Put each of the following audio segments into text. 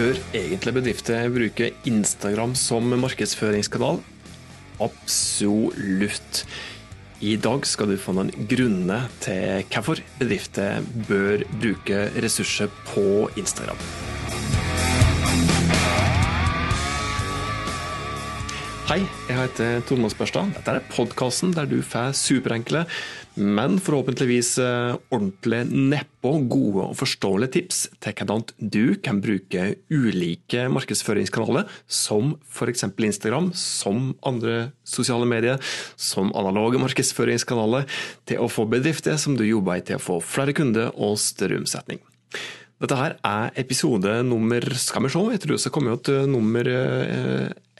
Bør egentlig bedrifter bruke Instagram som markedsføringskanal? Absolutt. I dag skal du få noen grunner til hvorfor bedrifter bør bruke ressurser på Instagram. Hei, jeg heter Tormod Spørstad. Dette er podkasten der du får superenkle, men forhåpentligvis eh, ordentlig nedpå gode og forståelige tips til hvordan du kan bruke ulike markedsføringskanaler, som f.eks. Instagram, som andre sosiale medier, som analoge markedsføringskanaler, til å få bedrifter som du jobber i til å få flere kunder og større omsetning. Dette her er episode nummer Skal vi se, jeg tror det skal komme til nummer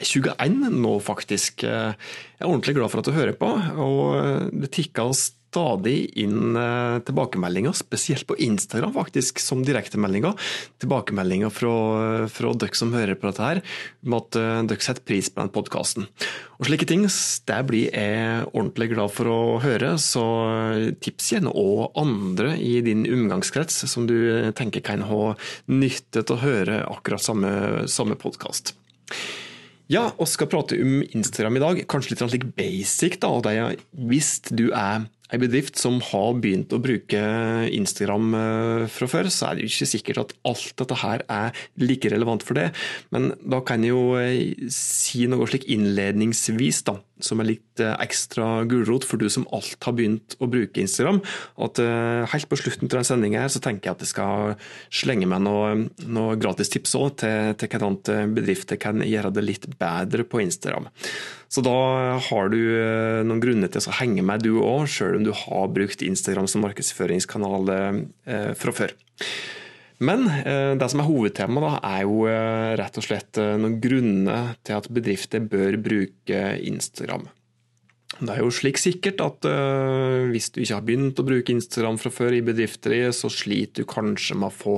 21 eh, nå, faktisk. Jeg er ordentlig glad for at du hører på, og det tikker stadig inn eh, tilbakemeldinger, spesielt på Instagram, faktisk, som direktemeldinger. Tilbakemeldinger fra, fra dere som hører på dette her, om at eh, dere setter pris på den podkasten. Og slike ting det blir jeg ordentlig glad for å høre, så tips gjerne og andre i din omgangskrets som du tenker kan ha nytte av å høre akkurat samme, samme podkast. Ja, og skal prate om Instagram i dag. Kanskje litt like basic. da, Hvis du er en bedrift som har begynt å bruke Instagram eh, fra før, så er det jo ikke sikkert at alt dette her er like relevant for det. Men da kan jeg jo eh, si noe slik innledningsvis, da, som er litt eh, ekstra gulrot for du som alt har begynt å bruke Instagram. At helt på slutten av den sendinga så tenker jeg at jeg skal slenge meg noen noe gratistips òg til, til hvordan bedrifter kan gjøre det litt bedre på Instagram. Så da har du eh, noen grunner til å henge med du òg, sjøl om du har brukt Instagram som markedsføringskanal eh, fra før. Men eh, det som er hovedtemaet, er jo rett og slett noen grunner til at bedrifter bør bruke Instagram. Det er jo slik sikkert at hvis du ikke har begynt å bruke Instagram fra før i bedrifter, så sliter du kanskje med å få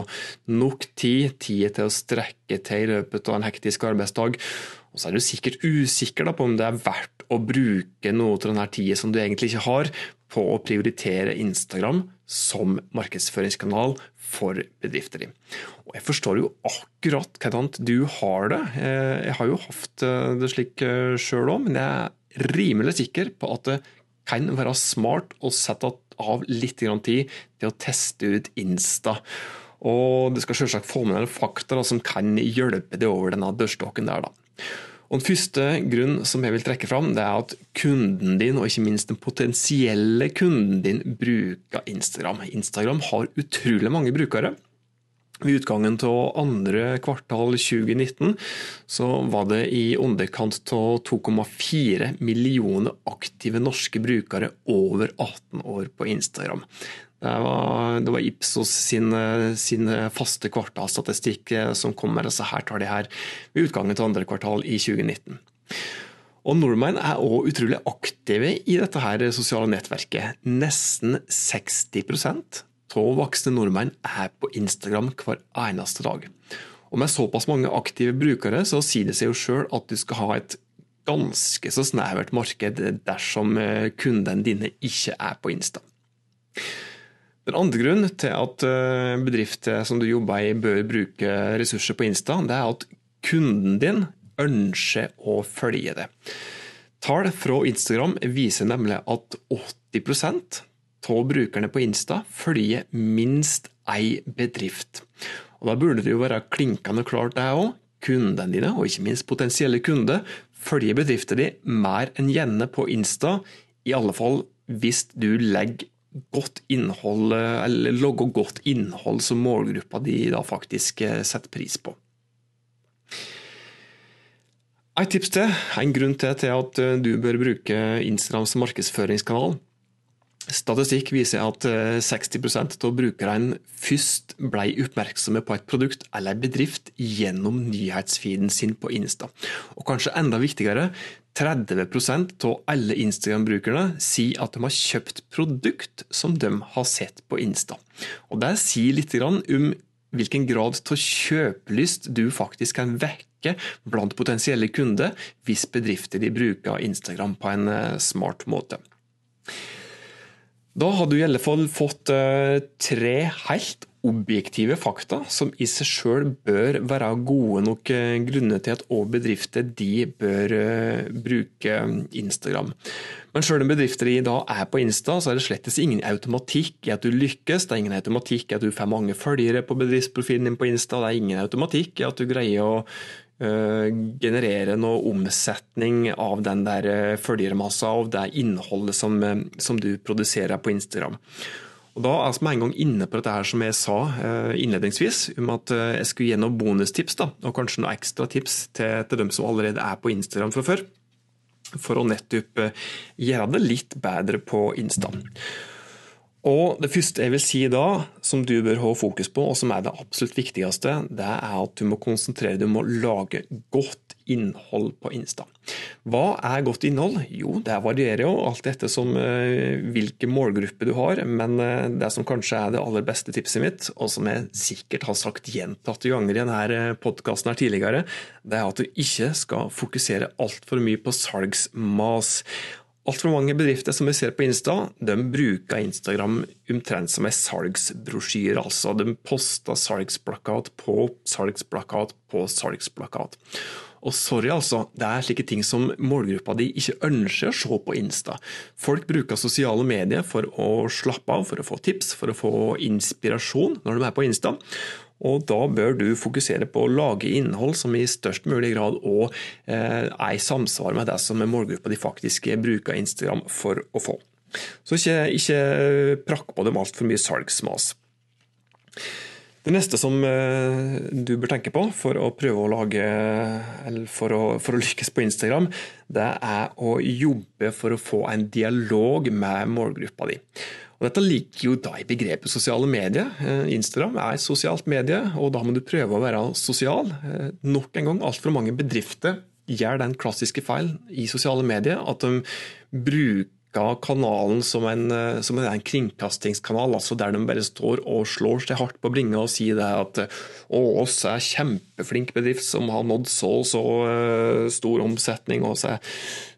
nok tid, tid til å strekke til i løpet av en hektisk arbeidsdag. Og så er du sikkert usikker på om det er verdt å bruke noe av denne tida som du egentlig ikke har, på å prioritere Instagram som markedsføringskanal for bedrifter. Og jeg forstår jo akkurat hvordan du har det. Eh, jeg har jo hatt eh, det slik eh, sjøl òg, men jeg er rimelig sikker på at det kan være smart å sette av litt tid til å teste ut Insta. Og du skal selvsagt få med deg fakta som kan hjelpe deg over denne dørstokken der. da. Og Den første grunnen som jeg vil trekke fram, det er at kunden din, og ikke minst den potensielle kunden din, bruker Instagram. Instagram har utrolig mange brukere. Ved utgangen av andre kvartal 2019 så var det i underkant av 2,4 millioner aktive norske brukere over 18 år på Instagram. Det var, det var Ipsos sin, sin, faste kvartalsstatistikk eh, som kom med disse her tallene her ved utgangen til andre kvartal i 2019. Og Nordmenn er òg utrolig aktive i dette her sosiale nettverket. Nesten 60 av voksne nordmenn er på Instagram hver eneste dag. Og Med såpass mange aktive brukere så sier det seg jo sjøl at du skal ha et ganske så snevert marked dersom eh, kundene dine ikke er på Insta. Den andre grunnen til at eh, bedrifter som du jobber i bør bruke ressurser på Insta, det er at kunden din ønsker å følge det. Tall fra Instagram viser nemlig at 80% av brukerne på Insta følger minst ei bedrift. Og Da burde det jo være klinkende klart det òg. Kundene dine, og ikke minst potensielle kunder, følger bedriften din mer enn gjerne på Insta, i alle fall hvis du legger godt innhold, eller logge godt innhold som målgruppa de da faktisk eh, setter pris på. Et tips til, en grunn til, til at eh, du bør bruke Instagram som markedsføringskanal. Statistikk viser at 60 eh, av brukerne først ble oppmerksomme på et produkt eller bedrift gjennom nyhetsfeeden sin på Insta. Og kanskje enda viktigere, 30 av alle Instagram-brukerne sier at de har kjøpt produkt som de har sett på Insta. Og Det sier litt om hvilken grad av kjøpelyst du faktisk kan vekke blant potensielle kunder hvis bedrifter de bruker Instagram på en eh, smart måte. Da har du i alle fall fått eh, tre helt objektive fakta som i seg sjøl bør være gode nok eh, grunner til at også bedrifter de bør eh, bruke Instagram. Men sjøl om bedrifter i dag er på Insta, så er det slettes ingen automatikk i at du lykkes. Det er ingen automatikk i at du får mange følgere på bedriftsprofilen din på Insta. Det er ingen automatikk i at du greier å generere noe omsetning av den der følgermassa, og det innholdet som, som du produserer på Instagram. Og Da er vi med en gang inne på dette her som jeg sa eh, innledningsvis, om at eh, jeg skulle noen bonustips da, og kanskje noen ekstra tips til, til dem som allerede er på Instagram fra før. For å nettopp eh, gjøre det litt bedre på Insta. Og Det første jeg vil si da, som du bør ha fokus på, og som er det absolutt viktigste, det er at du må konsentrere deg om å lage godt innhold på Insta. Hva er godt innhold? Jo, det varierer jo alt etter som hvilken hvilke målgrupper du har. Men uh, det som kanskje er det aller beste tipset mitt, og som jeg sikkert har sagt gjentatte ganger i denne eh, podkasten tidligere, det er at du ikke skal fokusere altfor mye på salgsmas. Altfor mange bedrifter som vi ser på Insta, de bruker Instagram omtrent som en salgsbrosjyre. Altså, de poster salgsplakat på salgsplakat på salgsplakat. Og sorry, altså, det er slike ting som målgruppa di ikke ønsker å se på Insta. Folk bruker sosiale medier for å slappe av, for å få tips, for å få inspirasjon når de er på Insta. Og da bør du fokusere på å lage innhold som i størst mulig grad òg eh, er i samsvar med det som målgruppa de faktisk bruker Instagram for å få. Så ikke, ikke prakk på dem altfor mye salgsmas. Det neste som eh, du bør tenke på for å prøve å lage, eller for å, for å lykkes på Instagram, det er å jobbe for å få en dialog med målgruppa di. Og dette ligger jo da i begrepet sosiale medier. Eh, Instagram er et sosialt medie, og da må du prøve å være sosial. Eh, nok en gang, altfor mange bedrifter gjør den klassiske feil i sosiale medier at de bruker kanalen som en, eh, som en, kringkastingskanal, altså der de bare står og slår seg hardt på bringa og sier det at å, oss er kjempeflink bedrift som har nådd så og så uh, stor omsetning, og så er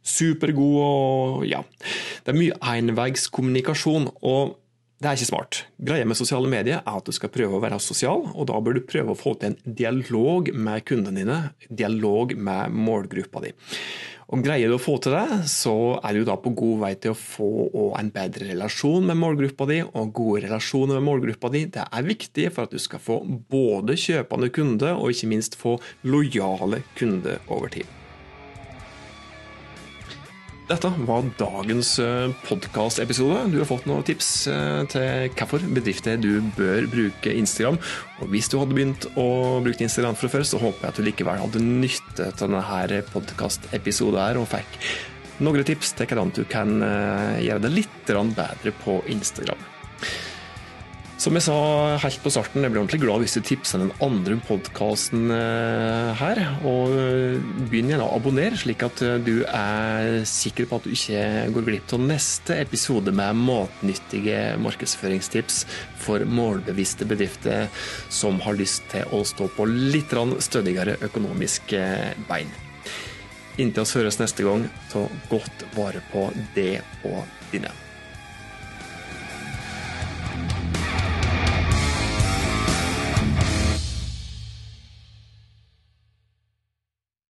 supergod og ja. Det er mye enveiskommunikasjon. og det er ikke smart. Greia med sosiale medier er at du skal prøve å være sosial, og da bør du prøve å få til en dialog med kundene dine, dialog med målgruppa di. Og Greier du å få til det, så er du da på god vei til å få en bedre relasjon med målgruppa di. Og gode relasjoner med målgruppa di det er viktig for at du skal få både kjøpende kunde og ikke minst få lojale kunder over tid. Dette var dagens eh, podkastepisode. Du har fått noen tips eh, til hvorfor bedrifter du bør bruke Instagram. Og hvis du hadde begynt å bruke Instagram fra før, så håper jeg at du likevel hadde nytte av denne podkastepisoden og fikk noen tips til hvordan du kan eh, gjøre det litt bedre på Instagram. Som jeg sa helt på starten, jeg blir ordentlig glad hvis du tipser den andre podkasten eh, her. Og eh, begynn gjerne å abonnere, slik at eh, du er sikker på at du ikke går glipp av neste episode med matnyttige markedsføringstips for målbevisste bedrifter som har lyst til å stå på litt stødigere økonomiske bein. Inntil oss høres neste gang, ta godt vare på det og dine.